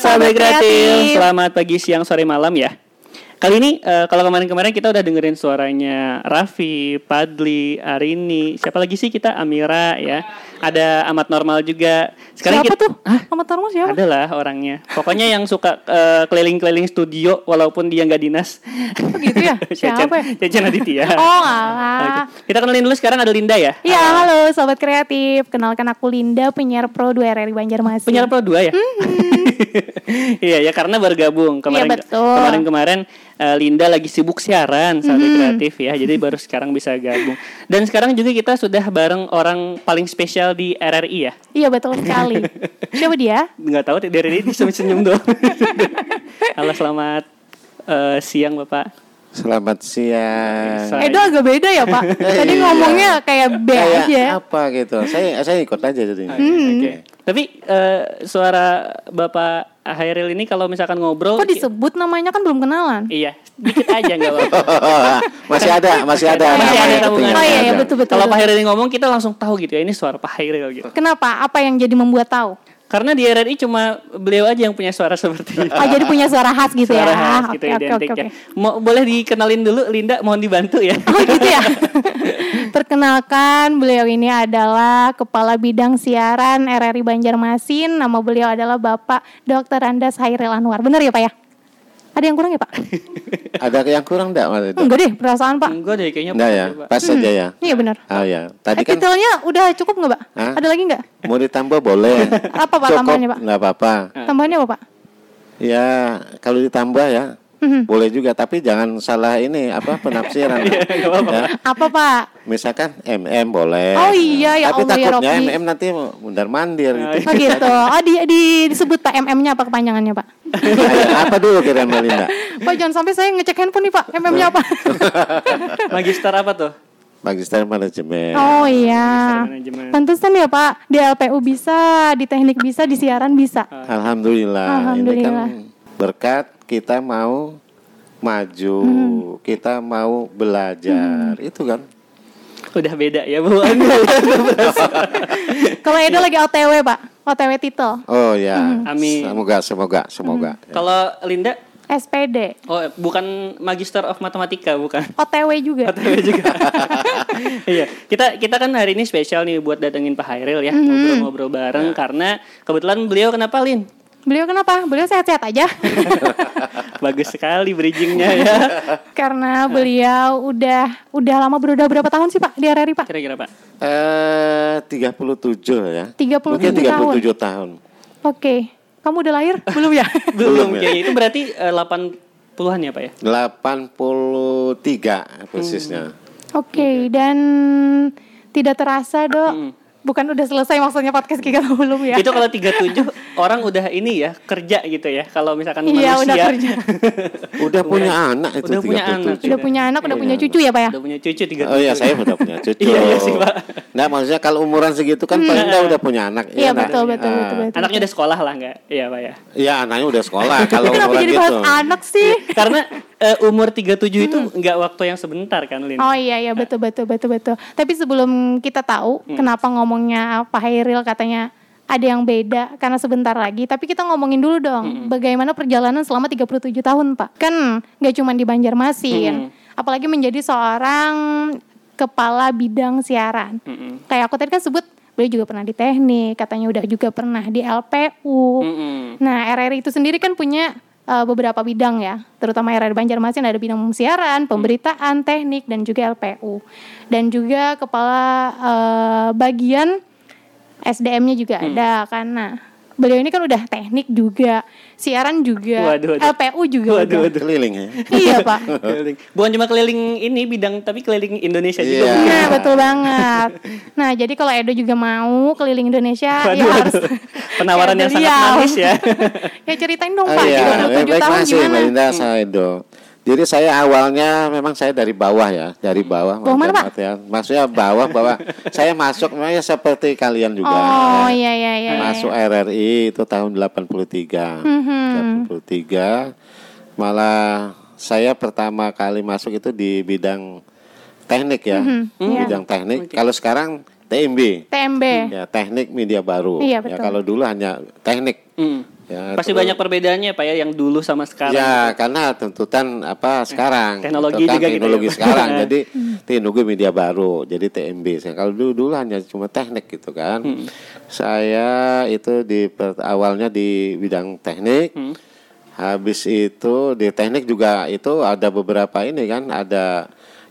sahabat kreatif. Selamat pagi, siang, sore, malam ya. Kali ini uh, kalau kemarin-kemarin kita udah dengerin suaranya Raffi, Padli, Arini, siapa lagi sih kita Amira ya. Ada Amat Normal juga. Sekarang siapa kita, tuh? Hah? Amat Normal siapa? Adalah orangnya. Pokoknya yang suka keliling keliling-keliling studio walaupun dia nggak dinas. Oh gitu ya? siapa? Cecen Aditya. Oh alah. Kita kenalin dulu sekarang ada Linda ya. Iya halo. halo sobat kreatif. Kenalkan aku Linda penyiar Pro 2 RRI Banjarmasin. Penyiar Pro 2 ya? Mm-hmm. Iya ya karena bergabung kemarin iya, betul. kemarin kemarin uh, Linda lagi sibuk siaran saat mm-hmm. kreatif ya. Jadi baru sekarang bisa gabung. Dan sekarang juga kita sudah bareng orang paling spesial di RRI ya. Iya betul sekali. Siapa dia? Enggak tahu dari ini senyum-senyum doang. Halo selamat uh, siang Bapak. Selamat siang. Edo agak beda ya Pak. Tadi iya. ngomongnya kayak B kayak aja. Apa gitu. Saya saya ikut aja jadi. Hmm. Oke. Okay. Tapi uh, suara Bapak Hairil ini kalau misalkan ngobrol Kok disebut namanya kan belum kenalan? Iya, dikit aja enggak apa-apa. masih ada, masih ada. Masih ada tabungan. Oh iya, iya betul betul. Kalau Pak Hairil ngomong kita langsung tahu gitu ya ini suara Pak Hairil gitu. Kenapa? Apa yang jadi membuat tahu? Karena di RRI cuma beliau aja yang punya suara seperti itu. Oh, jadi punya suara khas gitu suara ya. Suara khas gitu okay, identik okay, okay. ya. Mau boleh dikenalin dulu Linda, mohon dibantu ya. Oh gitu ya. Perkenalkan, beliau ini adalah Kepala Bidang Siaran RRI Banjarmasin. Nama beliau adalah Bapak Dr. Andas Hairil Anwar. Benar ya, Pak ya? Ada yang kurang ya Pak? Ada yang kurang enggak Mas? Enggak deh, perasaan Pak. Enggak deh, kayaknya enggak ya. Pas hmm. saja ya. Iya benar. Oh ya. Tadi kan Detailnya udah cukup enggak Pak? Hah? Ada lagi enggak? Mau ditambah boleh. apa Pak cukup, tambahannya Pak? Enggak apa-apa. Tambahannya apa Pak? Ya, kalau ditambah ya Mm-hmm. Boleh juga, tapi jangan salah ini apa penafsiran. ya. Apa Pak? Misalkan MM boleh. Oh iya ya Tapi Allah ya takutnya ya MM nanti mundar mandir gitu. Oh gitu. Oh di, di disebut Pak MM-nya apa kepanjangannya Pak? apa dulu kira Melinda? Pak jangan sampai saya ngecek handphone nih Pak. MM-nya apa? Magister apa tuh? Magister manajemen. Oh iya. Pantesan ya Pak, di LPU bisa, di teknik bisa, di siaran bisa. Alhamdulillah. Alhamdulillah. Ini kan berkat kita mau maju, hmm. kita mau belajar, hmm. itu kan. Udah beda ya Bu. Kalau Edo lagi OTW Pak, OTW titel. Oh ya. Hmm. Amin. Semoga, semoga, semoga. Hmm. Ya. Kalau Linda? SPD. Oh, bukan Magister of Matematika, bukan? OTW juga. OTW juga. iya, kita kita kan hari ini spesial nih buat datengin Pak Hairil ya, ngobrol-ngobrol bareng ya. karena kebetulan beliau kenapa Lin? Beliau kenapa? Beliau sehat-sehat aja. Bagus sekali bridgingnya ya. Karena beliau udah udah lama berudah berapa tahun sih Pak di RRI Pak? Kira-kira Pak? Eh tiga puluh tujuh ya. Tiga puluh tujuh tahun. tujuh tahun. Oke. Kamu udah lahir? Belum ya? Belum ya. Itu berarti eh, delapan puluhan ya Pak ya? Delapan puluh tiga persisnya. Hmm. Oke, okay, dan tidak terasa dok. Hmm Bukan udah selesai maksudnya podcast kita belum ya? Itu kalau 37 orang udah ini ya kerja gitu ya. Kalau misalkan iya, manusia udah kerja. udah punya anak itu udah punya anak. Udah punya anak, udah punya cucu ya, Pak ya? Udah punya cucu 37. Oh iya, saya udah punya cucu. iya, iya sih, Pak. Nah, maksudnya kalau umuran segitu kan paling hmm. udah punya anak. Iya, ya, betul, betul, betul, betul, betul. Anaknya udah sekolah lah enggak? Iya, Pak ya. Iya, anaknya udah sekolah kalau Kenapa umuran jadi gitu. anak sih? Karena uh, umur 37 hmm. itu enggak waktu yang sebentar kan, Lin? Oh iya, iya, betul, betul, betul, betul. Tapi sebelum kita tahu hmm. kenapa ngomongnya Pak Hairil katanya ada yang beda karena sebentar lagi. Tapi kita ngomongin dulu dong, -hmm. bagaimana perjalanan selama 37 tahun, Pak. Kan nggak cuma di Banjarmasin, -hmm. apalagi menjadi seorang kepala bidang siaran. -hmm. Kayak aku tadi kan sebut beliau juga pernah di teknik, katanya udah juga pernah di LPU. -hmm. Nah, RRI itu sendiri kan punya uh, beberapa bidang ya, terutama RRI Banjarmasin ada bidang siaran, pemberitaan, teknik dan juga LPU. Dan juga kepala uh, bagian SDM-nya juga hmm. ada karena beliau ini kan udah teknik juga, siaran juga, waduh, waduh. LPU juga waduh, udah. Waduh, keliling ya. iya, Pak. Bukan cuma keliling ini bidang tapi keliling Indonesia yeah. juga. Nah, betul banget. Nah, jadi kalau Edo juga mau keliling Indonesia waduh, ya waduh. harus penawaran yang sangat manis ya. ya ceritain dong, oh, Pak. Iya, 27 tahun masih, gimana? Hmm. saya Edo. Jadi saya awalnya memang saya dari bawah ya, dari bawah. Bawah mana Pak? Ya. Maksudnya bawah, bawah. saya masuk memangnya seperti kalian juga. Oh iya iya iya. Masuk iya. RRI itu tahun 83. Mm-hmm. 83. Malah saya pertama kali masuk itu di bidang teknik ya. Mm-hmm. Bidang yeah. teknik. Okay. Kalau sekarang TMB. TMB. Ya, teknik media baru. Iya, betul. Ya kalau dulu hanya teknik. Mm Ya, Pasti terus- banyak perbedaannya Pak ya yang dulu sama sekarang. Ya, karena tuntutan apa sekarang teknologi gitu kan, juga gitu ya, teknologi Pak. sekarang. jadi teknologi media baru, jadi TMB. Saya kalau dulu dulu hanya cuma teknik gitu kan. Hmm. Saya itu di awalnya di bidang teknik. Hmm. Habis itu di teknik juga itu ada beberapa ini kan, ada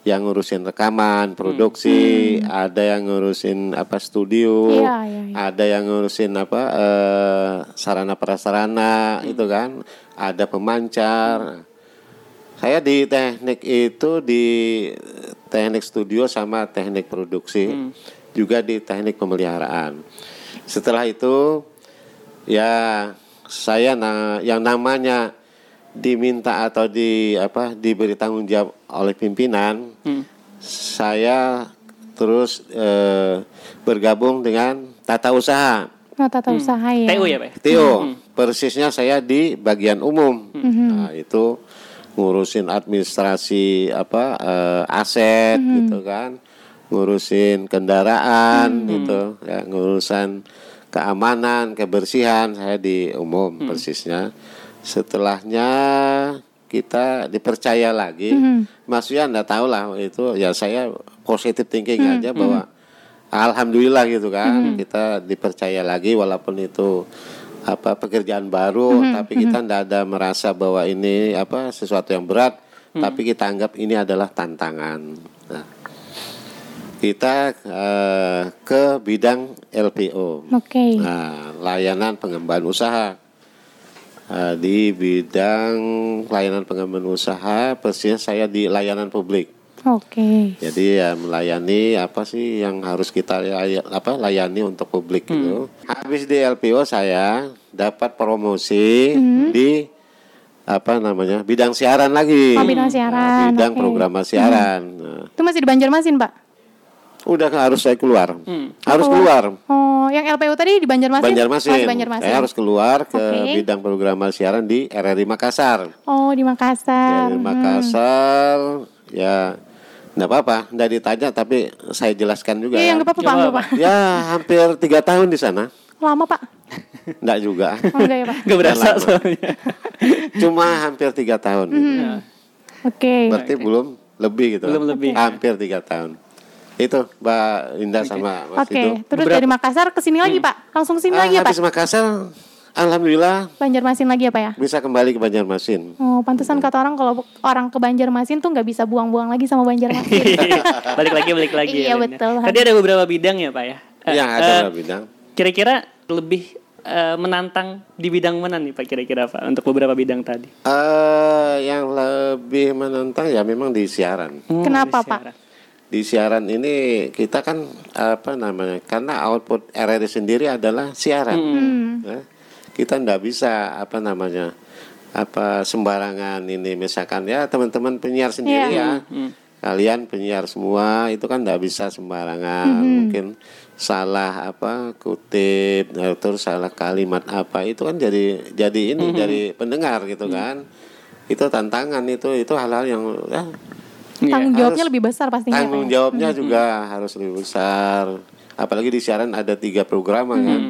yang ngurusin rekaman, produksi, ada yang ngurusin apa studio, Iya, iya, iya. ada yang ngurusin apa eh, sarana prasarana itu kan, ada pemancar. Saya di teknik itu di teknik studio sama teknik produksi, juga di teknik pemeliharaan. Setelah itu ya saya na yang namanya diminta atau di apa diberi tanggung jawab oleh pimpinan, Hmm. saya terus eh, bergabung dengan tata usaha. Oh, tata usaha ya. TU ya Pak? ya? Tio, persisnya saya di bagian umum. Nah, itu ngurusin administrasi apa eh, aset gitu kan. Ngurusin kendaraan gitu ya, ngurusan keamanan, kebersihan saya di umum persisnya. Setelahnya kita dipercaya lagi. Maksudnya Anda tahu lah itu ya saya positive thinking aja bahwa alhamdulillah gitu kan kita dipercaya lagi walaupun itu apa pekerjaan baru tapi kita tidak ada merasa bahwa ini apa sesuatu yang berat tapi kita anggap ini adalah tantangan. Nah, kita eh, ke bidang LPO. Oke. Nah, layanan pengembangan usaha. Eh, di bidang layanan pengembangan usaha, persisnya saya di layanan publik. Oke. Jadi ya melayani apa sih yang harus kita lay- apa layani untuk publik gitu. Habis di LPO saya dapat promosi di apa namanya bidang siaran lagi. Oh, bidang siaran, Nah, bidang oke. program siaran. Nah, Itu masih di Banjarmasin, Pak? Udah harus saya keluar. Hmm. Harus Keluar. keluar. Oh, yang LPU tadi di Banjarmasin? Banjarmasin. Oh, di Banjarmasin. Saya harus keluar ke Oke. bidang program siaran di RRI Makassar. Oh, di Makassar. Dari Makassar ya enggak apa-apa, enggak ditanya tapi saya jelaskan juga Iya, ya. nggak apa-apa, Pak. Ya hampir tiga tahun di sana, Lama, Pak? enggak juga. Oh, enggak ya, Pak? Gak berasa soalnya. Cuma hampir tiga tahun. gitu. Nah, Oke. Berarti belum lebih gitu. Belum lebih. Hampir tiga tahun. Itu Mbak Indah sama Mas Oke, itu. terus Beberapa- dari Makassar ke sini lagi, Pak? Langsung ke sini Ah, lagi ya, Pak? habis Makassar, alhamdulillah Banjarmasin lagi ya, Pak ya? bisa kembali ke Banjarmasin. Oh, pantesan kata orang kalau orang ke Banjarmasin tuh nggak bisa buang-buang lagi sama Banjarmasin. balik lagi balik lagi Iya, ya, betul. Tadi ada beberapa bidang ya Pak ya. Eh, Ya, ada eh, beberapa bidang. Kira-kira lebih eh, menantang di bidang mana nih Pak kira-kira Pak untuk beberapa bidang tadi? Eh, yang lebih menantang ya memang di siaran. Oh, Kenapa, di Pak? Siaran. Di siaran ini kita kan apa namanya? Karena output RRI sendiri adalah siaran. Hmm. Ya. Kita ndak bisa apa namanya? apa sembarangan ini misalkan ya teman-teman penyiar sendiri Iya. ya. Kalian penyiar semua itu kan ndak bisa sembarangan. Mungkin salah apa kutip eh, terus salah kalimat apa itu kan jadi jadi ini dari pendengar gitu kan. Itu tantangan itu itu hal-hal yang ya, Iya. Tanggung jawabnya harus- lebih besar pastinya, tanggung ya? jawabnya juga harus lebih besar. Apalagi di siaran ada tiga program kan?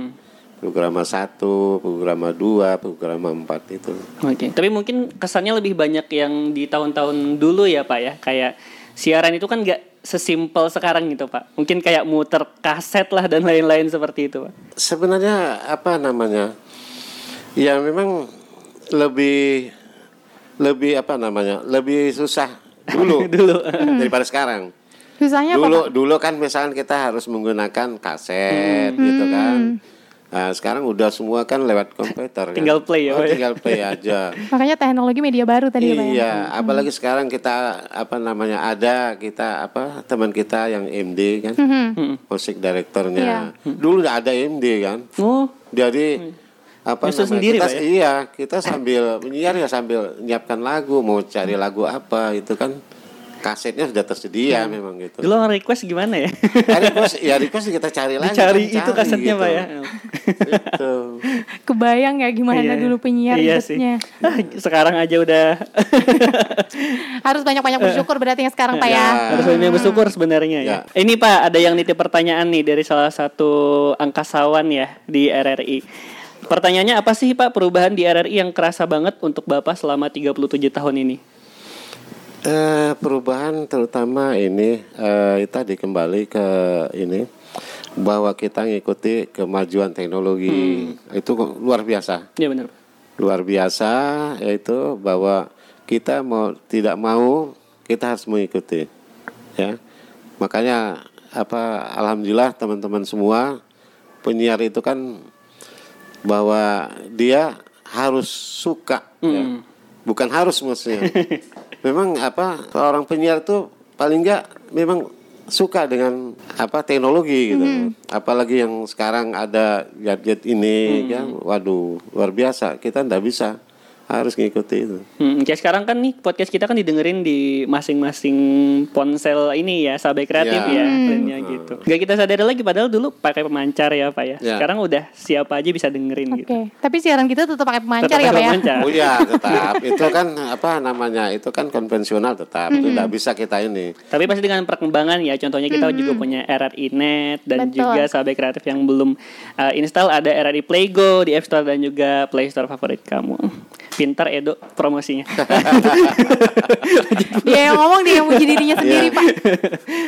Program satu program dua program empat itu. Oke, tapi mungkin kesannya lebih banyak yang di tahun-tahun dulu ya Pak ya, kayak siaran itu kan nggak sesimpel sekarang gitu Pak. Mungkin kayak muter kaset lah dan lain-lain seperti itu Pak. sebenarnya apa namanya? Ya memang lebih lebih apa namanya? Lebih susah dulu. Dulu. daripada sekarang. Susahnya apa, dulu Pak? dulu kan misalkan kita harus menggunakan kaset gitu kan. Nah, sekarang udah semua kan lewat komputer kan. Tinggal play ya, Oh, ya? tinggal play aja. Makanya teknologi media baru tadi ya, Pak ya? iya apalagi sekarang kita apa namanya ada kita apa teman kita yang MD kan? Mhm. musik direkturnya. Dulu nggak ada MD kan? Oh, jadi apa Nyusun namanya sendiri, kita Pak, ya? iya kita sambil menyiar ya sambil menyiapkan lagu mau cari lagu apa itu kan kasetnya sudah tersedia memang gitu dulu request gimana ya? Ya request, ya request kita cari lagi. Dicari kan, itu cari kasetnya gitu. Pak ya. Gitu. Kebayang ya gimana Iya, dulu penyiar iya sih. Ah, Sekarang aja udah Harus banyak-banyak bersyukur berarti ya sekarang, Pak ya? Ya. harus banyak bersyukur sebenarnya ya. Ya. Ini Pak ada yang nitip pertanyaan nih dari salah satu angkasawan ya di RRI. Pertanyaannya apa sih Pak perubahan di RRI yang kerasa banget untuk Bapak selama 37 tahun ini? Eh, perubahan terutama ini eh, tadi kembali ke ini bahwa kita ngikuti kemajuan teknologi itu luar biasa. Ya benar. Luar biasa yaitu bahwa kita mau tidak mau kita harus mengikuti ya. Makanya apa alhamdulillah teman-teman semua penyiar itu kan bahwa dia harus suka ya. Bukan harus maksudnya. memang apa seorang penyiar tuh paling enggak memang suka dengan apa teknologi gitu. Apalagi yang sekarang ada gadget ini kan waduh luar biasa. Kita ndak bisa harus ngikuti itu. Hmm, kayak sekarang kan nih podcast kita kan didengerin di masing-masing ponsel ini ya, sahabat kreatif Ya. ya, trennya gitu. Gak kita sadari lagi padahal dulu pakai pemancar ya Pak ya. Ya. Sekarang udah siapa aja bisa dengerin Oke, gitu. tapi siaran kita tetap pakai pemancar Tetap ya, Pak ya? pemancar. Oh iya tetap itu kan apa namanya itu kan konvensional tetap itu ndak bisa kita ini. Tapi pasti dengan perkembangan ya, contohnya kita juga punya RRI Net dan Betul. juga sahabat kreatif yang belum uh, install ada RRI Playgo di App Store dan juga Play Store favorit kamu. Pintar Edo promosinya. Dia yang ngomong dia yang muji dirinya sendiri, Iya. Pak.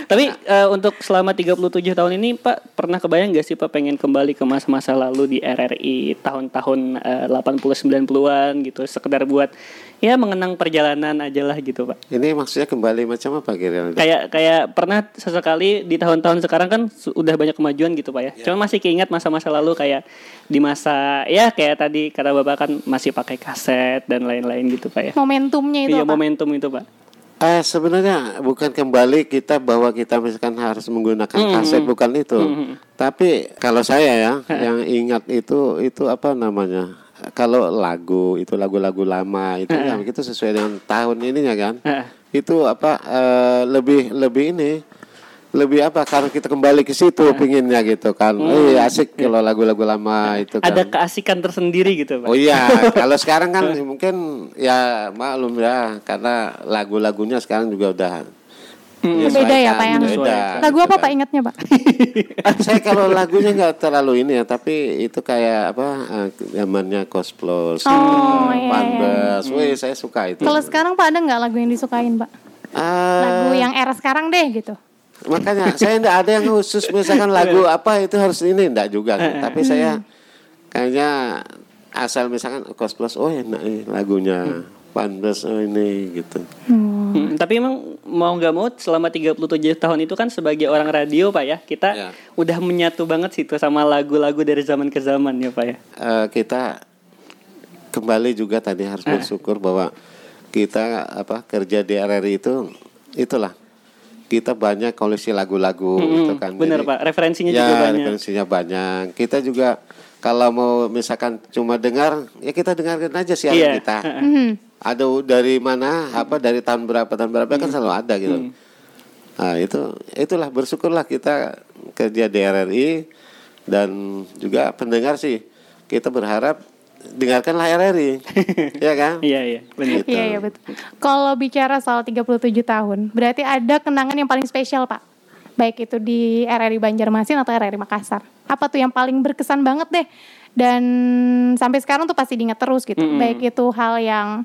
Tapi eh, untuk selama 37 tahun ini Pak pernah kebayang gak sih Pak pengen kembali ke masa-masa lalu di RRI tahun-tahun eh, 80 90-an gitu sekedar buat ya mengenang perjalanan aja lah gitu Pak. Ini maksudnya kembali macam apa kira Kayak kayak pernah sesekali di tahun-tahun sekarang kan udah banyak kemajuan gitu Pak ya. Cuma masih keinget masa-masa lalu kayak di masa ya kayak tadi kata Bapak kan masih pakai kaset dan lain-lain gitu Pak ya. Momentumnya itu Iya apa? momentum itu Pak. Eh sebenarnya bukan kembali kita bahwa kita misalkan harus menggunakan kaset bukan itu. Tapi kalau saya ya yang ingat itu itu apa namanya? Kalau lagu itu lagu-lagu lama itu kan itu sesuai dengan tahun ininya kan. Heeh. Itu apa eh, lebih lebih ini lebih apa kalau kita kembali ke situ pinginnya gitu kan. Eh asik kalau lagu-lagu lama itu kan. Ada keasikan tersendiri gitu Pak. Oh iya, kalau sekarang kan mungkin ya maklum ya karena lagu-lagunya sekarang juga udah Beda ya, Pak, ya? Beda. Lagu apa kan. Pak ingatnya, Pak? Saya kalau lagunya nggak terlalu ini ya, tapi itu kayak apa eh, zamannya Cosplus, Oh, iya, iya. Panbas, wih saya suka itu. Kalau sekarang Pak ada nggak lagu yang disukain, Pak? Ah, Lagu yang era sekarang deh gitu. makanya saya nggak ada yang khusus misalkan lagu apa itu harus ini nggak juga, tapi saya kayaknya asal misalkan Cosplus, oh enak nih lagunya. Panbas oh ini gitu. Hmm, tapi emang mau nggak mau selama 37 tahun itu kan sebagai orang radio Pak ya kita Ya. udah menyatu banget situ sama lagu-lagu dari zaman ke zaman ya Pak ya. Eh, kita kembali juga tadi harus bersyukur bahwa kita apa kerja di RRI itu itulah kita banyak koleksi lagu-lagu gitu kan. Bener Jadi- Pak referensinya ya, juga banyak. referensinya banyak. Kita juga kalau mau misalkan cuma dengar ya kita dengarkan aja siaran Iya. kita. Mhm. Ada dari mana apa dari tahun berapa tahun berapa kan selalu ada gitu. Nah, itu itulah bersyukurlah kita kerja di RRI dan juga pendengar sih kita berharap dengarkanlah RRI. ya kan? Iya iya benar. Gitu. Iya, iya betul. Kalau bicara soal 37 tahun, berarti ada kenangan yang paling spesial, Pak. Baik itu di RRI Banjarmasin atau RRI Makassar. Apa tuh yang paling berkesan banget deh? Dan sampai sekarang tuh pasti diingat terus gitu. Baik itu hal yang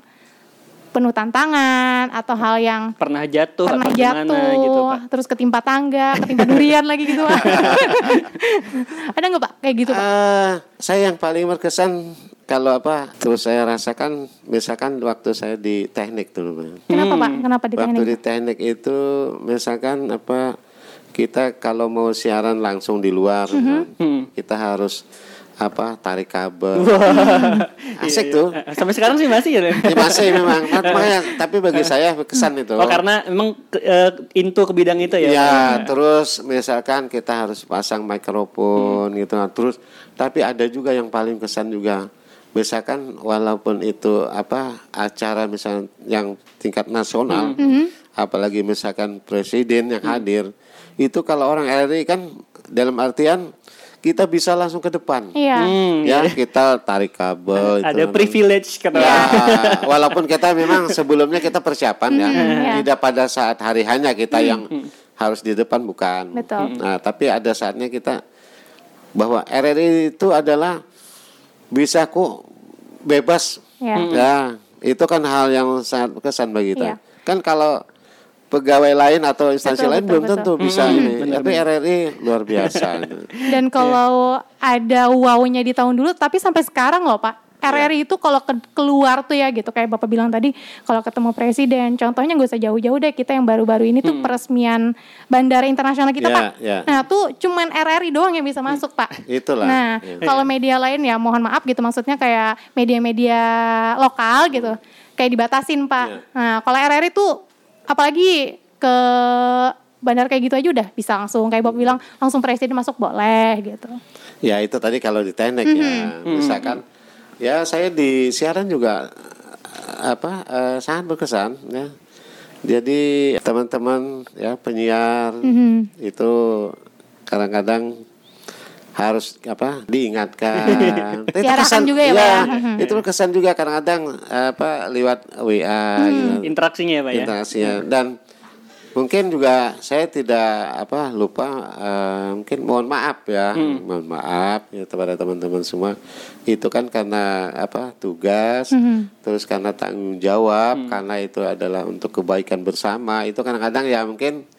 penuh tantangan atau hal yang Pernah jatuh pernah atau gimana jatuh, gitu Pak. terus ketimpa tangga, ketimpa durian lagi gitu. Pak. ada nggak Pak kayak gitu, Pak? Eh, saya yang paling berkesan kalau apa terus saya rasakan misalkan waktu saya di teknik dulu. Kenapa, Pak? Kenapa di Waktu teknik? di teknik itu misalkan apa kita kalau mau siaran langsung di luar kan, Hmm. kita harus apa tarik kabel. Iya, Asik tuh. Eh, Sampai sekarang sih masih ya. Ya, masih memang. Mak- Makanya tapi bagi saya berkesan itu. Oh karena memang ke- eh, into ke bidang itu ya. Ya, terus misalkan kita harus pasang mikrofon gitu. Nah, Terus tapi ada juga yang paling kesan juga. Misalkan walaupun itu apa acara misalnya yang tingkat nasional, apalagi misalkan presiden yang hadir, itu kalau orang RRI kan dalam artian kita bisa langsung ke depan. Iya. Hmm, Ya, kita tarik kabel itu ada namanya. privilege kata Ya, walaupun kita memang sebelumnya kita persiapan ya, ya. tidak pada saat hari hanya kita yang harus di depan bukan. Betul. Nah, tapi ada saatnya kita bahwa RRI itu adalah bisa kok bebas. Ya. Ya, itu kan hal yang sangat berkesan bagi kita. Iya. Kan kalau pegawai lain atau instansi Betul, lain betul, belum betul. tentu bisa ini. Tapi RRI luar biasa. Dan kalau ada wow-nya di tahun dulu, tapi sampai sekarang loh Pak, RRI itu kalau ke- keluar tuh ya gitu, kayak Bapak bilang tadi, kalau ketemu presiden, contohnya gak usah jauh-jauh deh, kita yang baru-baru ini tuh peresmian bandara internasional kita Ya, Pak. ya. Nah tuh cuman RRI doang yang bisa masuk Pak. Itulah. Nah Ya. kalau media lain ya mohon maaf gitu, maksudnya kayak media-media lokal gitu, kayak dibatasin Pak. Ya. Nah kalau RRI tuh apalagi ke bandara kayak gitu aja udah bisa langsung kayak Bob bilang langsung presiden masuk boleh gitu. Ya itu tadi kalau di teknik ya, misalkan ya saya di siaran juga eh, apa eh, sangat berkesan ya. Jadi teman-teman ya penyiar itu kadang-kadang harus apa diingatkan. Itu Diarahkan juga ya, Pak, ya? Itu berkesan juga kadang-kadang apa lewat WA gitu. Interaksinya ya Pak ya. interaksinya. Dan mungkin juga saya tidak apa lupa eh, mungkin mohon maaf ya. Mohon maaf ya kepada teman-teman semua. Itu kan karena apa tugas terus karena tanggung jawab karena itu adalah untuk kebaikan bersama. Itu kadang-kadang ya mungkin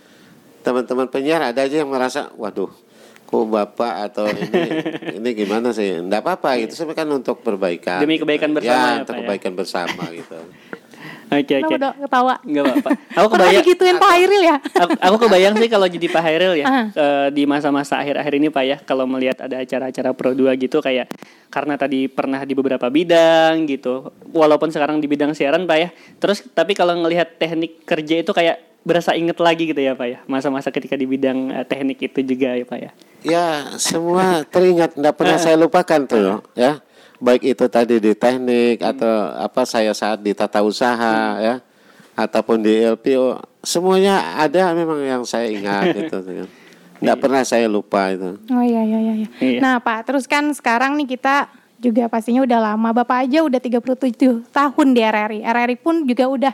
teman-teman penyiar ada aja yang merasa waduh kok bapak atau ini ini gimana sih enggak apa-apa gitu sebenarnya kan untuk perbaikan Demi kebaikan bersama ya, ya, untuk Pak, ya. kebaikan bersama gitu Oke oke. Kenapa dok ketawa? Enggak apa-apa. Aku kebayang digituin Pak Hairil ya? aku, aku kebayang sih kalau jadi Pak Hairil ya Ah. eh, di masa-masa akhir-akhir ini Pak ya kalau melihat ada acara-acara Pro 2 gitu kayak karena tadi pernah di beberapa bidang gitu walaupun sekarang di bidang siaran Pak ya terus tapi kalau ngelihat teknik kerja itu kayak berasa inget lagi gitu ya Pak ya masa-masa ketika di bidang eh, teknik itu juga ya Pak ya Ya, semua teringat, tidak pernah saya lupakan tuh, ya. Baik itu tadi di teknik atau apa saya saat di tata usaha, ya, ataupun di LPO, semuanya ada memang yang saya ingat gitu. Tidak pernah saya lupa itu. Oh iya iya iya. iya. Iya. Nah Pak, terus kan sekarang nih kita juga pastinya udah lama. Bapak aja udah 37 tahun di RRI. RRI pun juga udah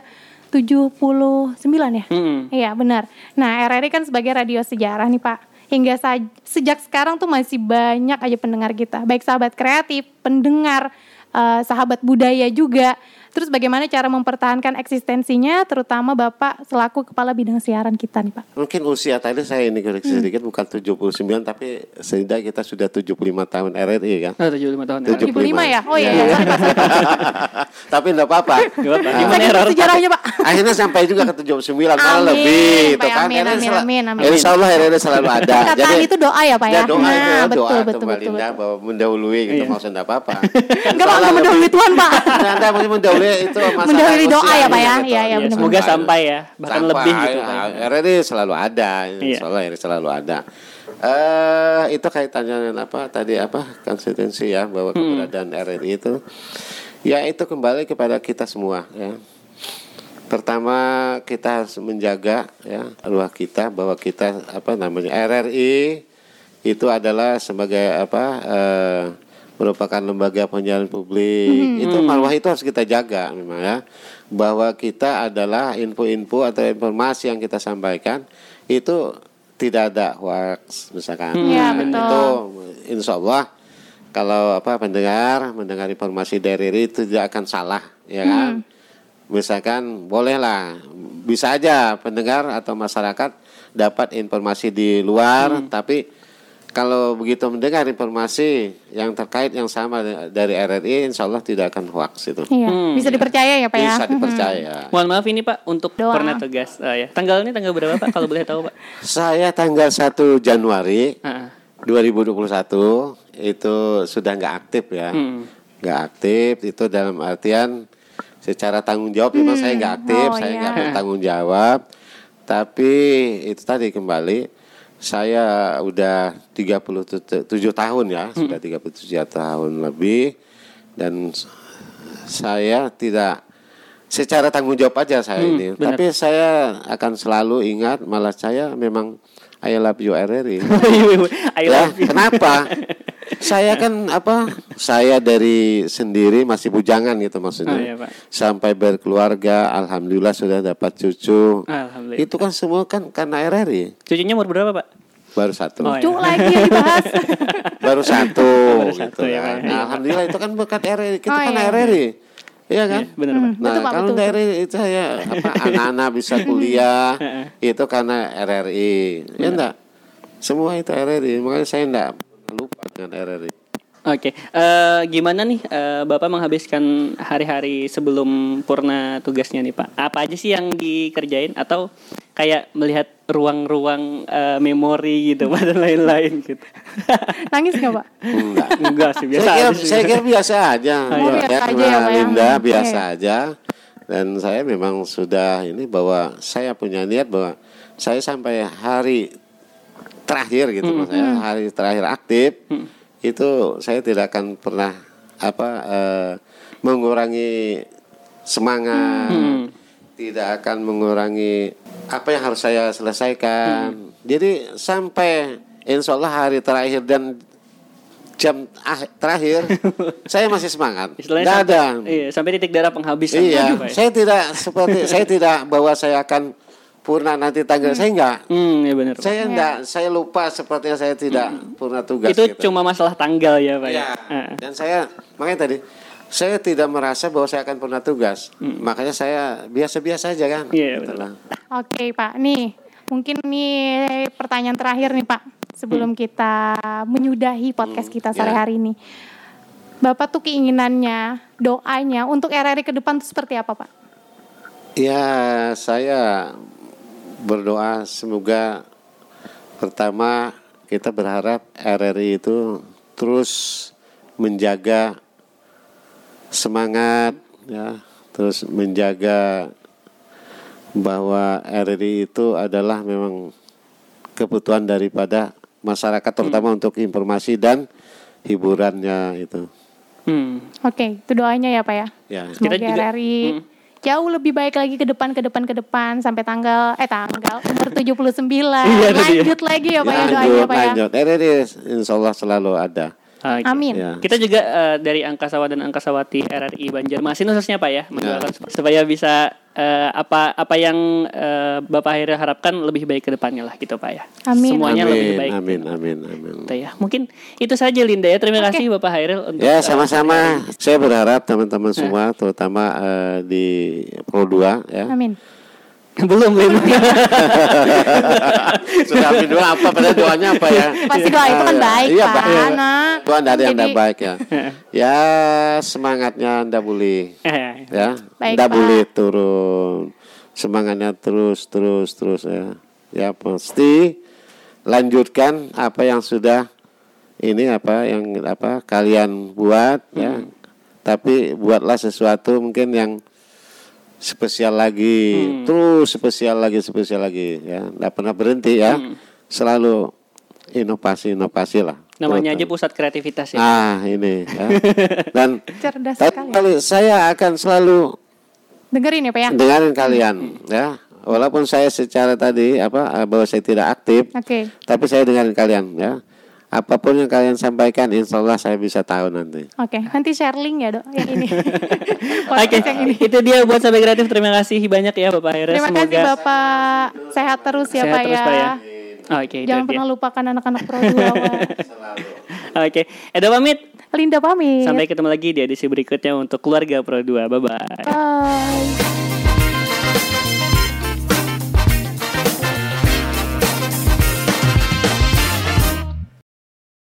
79 ya? Mm-mm. Iya benar. Nah RRI kan sebagai radio sejarah nih Pak. Hingga sejak sekarang tuh masih banyak aja pendengar kita. Baik sahabat kreatif, pendengar, eh, sahabat budaya juga. Terus bagaimana cara mempertahankan eksistensinya terutama Bapak selaku kepala bidang siaran kita nih Pak. Mungkin usia tadi saya ini koreksi Hmm. sedikit bukan 79 tapi setidaknya kita sudah 75 tahun RRI kan. Oh, 75 tahun. Tujuh. 75 ya? Oh iya, Iya. iya. sorry Pak. sorry, Pak. tapi enggak apa-apa. Apa-apa. Gimana error? sejarahnya Pak. Akhirnya sampai juga ke 79 malah lebih Pak, itu kan. amin, RRI amin, amin, amin. Insya Allah RRI selalu ada. Perkataan itu doa ya Pak ya? Ya doa Nah, itu betul, doa betul, betul, betul, betul. bahwa mendahului gitu Iya. maksudnya enggak apa-apa. Enggak enggak mendahului Tuhan Pak. Anda mesti mendahului itu masalah Mendahului doa ya, Pak ya? Iya, iya, Ya, benar-benar. semoga sampai ya bahkan Sampai, lebih gitu Pak. ya, RRI selalu ada, Iya. insya Allah RRI selalu ada. Eh itu kaitannya dengan apa tadi apa konsistensi ya bahwa Hmm. keberadaan RRI itu ya itu kembali kepada kita semua ya. Pertama kita harus menjaga ya ruah kita bahwa kita apa namanya RRI itu adalah sebagai apa eh, merupakan lembaga penyiaran publik. Itu marwah itu harus kita jaga memang ya. Bahwa kita adalah info-info atau informasi yang kita sampaikan itu tidak ada hoax misalkan. Iya, Nah, betul. itu insya Allah kalau apa pendengar mendengar informasi dari RRI itu tidak akan salah ya kan? Misalkan bolehlah. Bisa aja pendengar atau masyarakat dapat informasi di luar tapi kalau begitu mendengar informasi yang terkait yang sama dari RRI insya Allah tidak akan hoax itu Iya, bisa dipercaya ya Pak ya? bisa dipercaya Mohon maaf ini Pak untuk Doa. pernah tugas eh, ya. Tanggal ini tanggal berapa Pak kalau boleh tahu Pak? saya tanggal 1 Januari Ah, 2021 itu sudah nggak aktif ya Hmm. nggak aktif itu dalam artian secara tanggung jawab memang saya nggak aktif Oh, saya iya. nggak bertanggung jawab tapi itu tadi kembali saya udah 37 tahun ya sudah 37 tahun lebih dan saya tidak secara tanggung jawab aja saya ini benar. tapi saya akan selalu ingat malah saya memang I love you RRI I ya, love you. kenapa? saya kan apa? Saya dari sendiri masih bujangan gitu maksudnya. Oh, iya, Pak. Sampai berkeluarga, alhamdulillah sudah dapat cucu. Alhamdulillah. Itu kan semua kan karena RRI. Cucunya umur berapa Pak? Baru satu. Oh, Cu lagi yang dibahas. Baru satu. Baru gitu satu, ya, kan. Pak, ya. Nah, Alhamdulillah itu kan berkat RRI. Kita Oh, kan iya. RRI. Iya kan? Iya, benar, Pak. Nah, Betul, Pak, kalau betul, dari itu ya apa anak-anak bisa kuliah itu karena RRI. Ya enggak? Semua itu RRI. Makanya saya enggak lupa dengan RRI. Oke, eh, gimana nih eh, Bapak menghabiskan hari-hari sebelum purna tugasnya nih Pak? Apa aja sih yang dikerjain atau kayak melihat ruang-ruang eh, memori gitu Pak dan lain-lain gitu? Nangis gak Pak? Enggak. Enggak sih, biasa saya kira, aja saya kira biasa aja. Oh, biasa Ya, aja ya, Pak, ya. Linda Oke. biasa aja. Dan saya memang sudah ini bahwa saya punya niat bahwa saya sampai hari terakhir gitu Hmm. maksudnya hari terakhir aktif itu saya tidak akan pernah apa eh, mengurangi semangat, Hmm. tidak akan mengurangi apa yang harus saya selesaikan. Hmm. Jadi sampai insya Allah hari terakhir dan jam ah, terakhir saya masih semangat. Istilahnya Nggak sampai, ada. iya, sampai titik darah penghabisan. Iya, gitu, ya? saya tidak seperti saya tidak bahwa saya akan purna nanti tanggal saya enggak. Hmm, ya benar. Pak. Saya enggak, saya lupa sepertinya saya tidak purna tugas Itu gitu. cuma masalah tanggal ya Pak Iya. ya. Heeh. Dan saya makanya tadi saya tidak merasa bahwa saya akan purna tugas. Makanya saya biasa-biasa aja kan. Hmm. Iya, Gitu betul. lah. Oke Pak, nih mungkin nih pertanyaan terakhir nih Pak sebelum kita menyudahi podcast kita sore ya. hari ini. Bapak tuh keinginannya, doanya untuk RRI ke depan tuh seperti apa Pak? Ya, saya berdoa semoga pertama kita berharap RRI itu terus menjaga semangat ya, terus menjaga bahwa RRI itu adalah memang kebutuhan daripada masyarakat terutama untuk informasi dan hiburannya itu. Hmm. Oke, itu doanya ya Pak ya. Ya. Semoga Kita juga- RRI Hmm. Jauh lebih baik lagi ke depan ke depan ke depan sampai tanggal eh tanggal umur 79. Iya, itu dia. lanjut lagi ya Pak ya doanya lanjut, Pak ya. lanjut. RRI insya Allah selalu ada. Oke. Amin. Ya. Kita juga eh, dari Angkasawa dan Angkasawati RRI Banjarmasin khususnya Pak ya, mendoakan supaya bisa eh, apa apa yang eh, Bapak akhirnya harapkan lebih baik ke depannya lah gitu Pak ya. Amin. Semuanya amin, lebih baik. Amin, amin, amin. Gitu ya. Mungkin itu saja Linda ya. Terima kasih Bapak Hairil untuk Ya sama-sama. Saya berharap teman-teman semua, terutama eh, di Pro 2 ya. Amin. Belum belum. Sudah amin doa apa pada doanya apa ya? Pasti doa itu kan Ah, baik iya, Pak. Pak. Nah, Doa yang jadi- baik ya. Ya semangatnya Anda boleh Eh, ya. Baik, Anda boleh turun. Semangatnya terus terus terus ya. Ya pasti lanjutkan apa yang sudah ini apa yang apa kalian buat ya. Tapi buatlah sesuatu mungkin yang spesial lagi, terus spesial lagi, spesial lagi ya. Nggak pernah berhenti ya. Selalu inovasi-inovasi lah. namanya aja pusat kreativitas ya. Ah, ini ya. Dan cerdas tapi sekali. kali saya akan selalu Dengerin ya Pak ya. dengarin kalian ya. Walaupun saya secara tadi apa eh, bahwa saya tidak aktif, Oke. tapi saya dengarin kalian ya. Apa pun yang kalian sampaikan, insya Allah saya bisa tahu nanti. Oke, nanti share link ya, Dok, yang ini. Oke, yang ini. itu dia buat sahabat kreatif. Terima kasih banyak ya Bapak Hairil. Terima kasih Bapak. Sehat terus ya sehat Pak terus ya. Pak ya. Oke, itu Jangan dia. pernah lupakan anak-anak Pro 2 Pak. Oke, Edo pamit. Linda pamit. Sampai ketemu lagi di edisi berikutnya untuk keluarga Pro 2. Bye bye. Bye.